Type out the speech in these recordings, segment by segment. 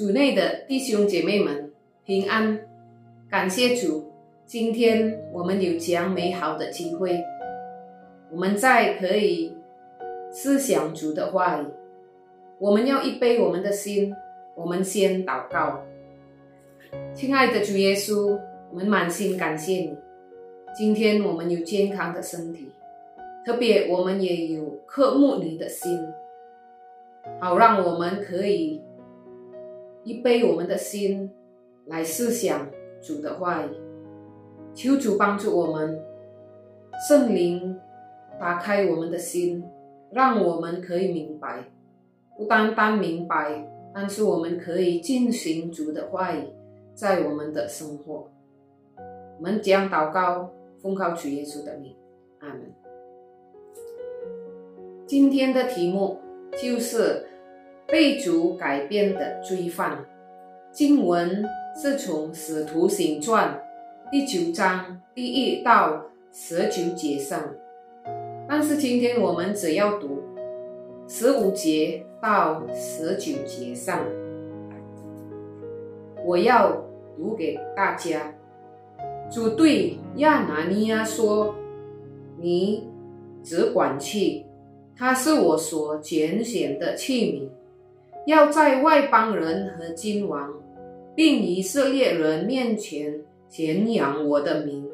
主内的弟兄姐妹们平安，感谢主，今天我们有这样美好的机会，我们在可以思想主的话语。我们要一杯我们的心，我们先祷告。亲爱的主耶稣，我们满心感谢你，今天我们有健康的身体，特别我们也有渴慕你的心，好让我们可以。一杯我们的心来思想主的话语，求主帮助我们，圣灵打开我们的心，让我们可以明白，不单单明白，但是我们可以进行主的话语，在我们的生活。我们将祷告，奉靠主耶稣的名，阿门。今天的题目就是。被主改变的罪犯，经文是从《使徒行传》第九章第一到十九节上，但是今天我们只要读十五节到十九节上。我要读给大家。主对亚拿尼亚说：“你只管去，他是我所拣选的器皿。”要在外邦人和君王，并以色列人面前显扬我的名，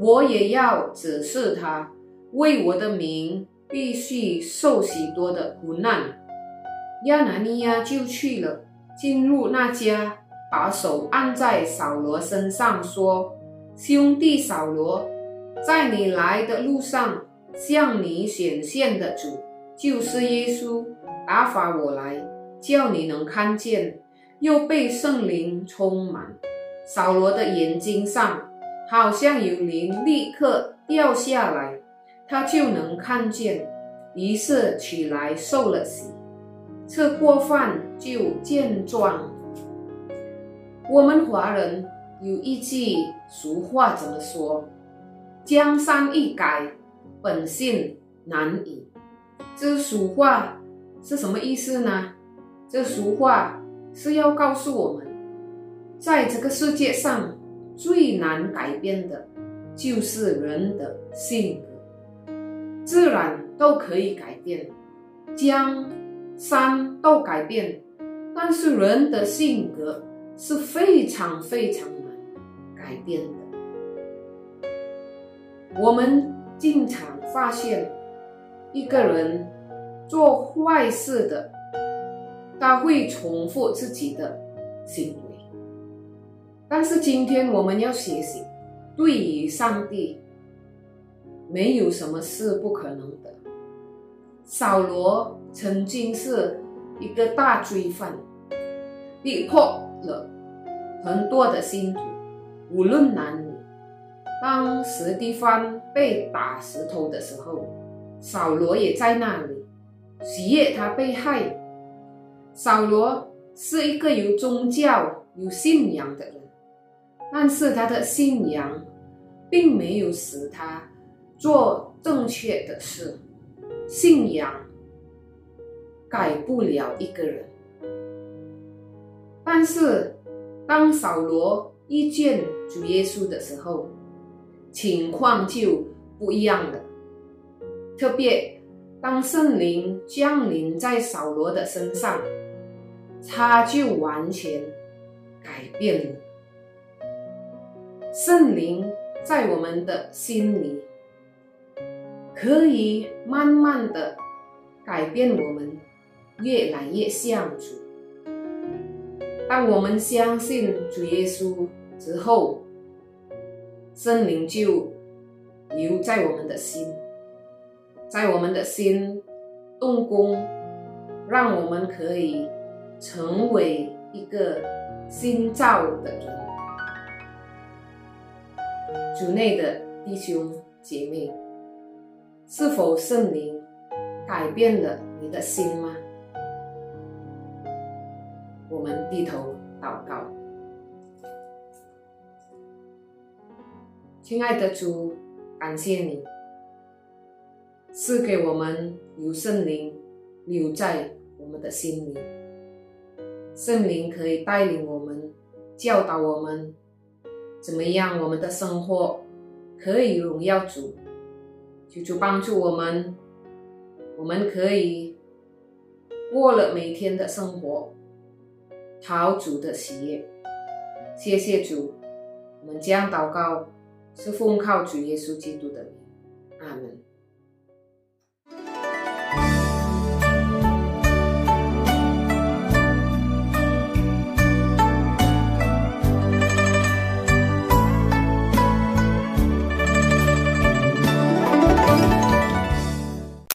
我也要指示他，为我的名必须受许多的苦难。亚拿尼亚就去了，进入那家，把手按在扫罗身上，说：“兄弟扫罗，在你来的路上，向你显现的主就是耶稣，打发我来。”叫你能看见，又被圣灵充满。扫罗的眼睛上好像有灵，立刻掉下来，他就能看见。于是起来受了洗，吃过饭就健壮。我们华人有一句俗话怎么说？江山易改，本性难移。这俗话是什么意思呢？这俗话是要告诉我们，在这个世界上最难改变的，就是人的性格。自然都可以改变，江山都改变，但是人的性格是非常非常难改变的。我们经常发现，一个人做坏事的。他会重复自己的行为，但是今天我们要学习，对于上帝，没有什么是不可能的。扫罗曾经是一个大罪犯，逼迫了很多的信徒，无论男女。当时地方被打石头的时候，扫罗也在那里，喜悦他被害。扫罗是一个有宗教、有信仰的人，但是他的信仰并没有使他做正确的事。信仰改不了一个人，但是当扫罗遇见主耶稣的时候，情况就不一样了。特别当圣灵降临在扫罗的身上。他就完全改变了。圣灵在我们的心里，可以慢慢的改变我们，越来越像主。当我们相信主耶稣之后，圣灵就留在我们的心，在我们的心动工，让我们可以。成为一个新造的人，主内的弟兄姐妹，是否圣灵改变了你的心吗？我们低头祷告，亲爱的主，感谢你赐给我们有圣灵留在我们的心里。圣灵可以带领我们，教导我们，怎么样我们的生活可以荣耀主，求主帮助我们，我们可以过了每天的生活，讨主的喜悦。谢谢主，我们这样祷告是奉靠主耶稣基督的名，阿门。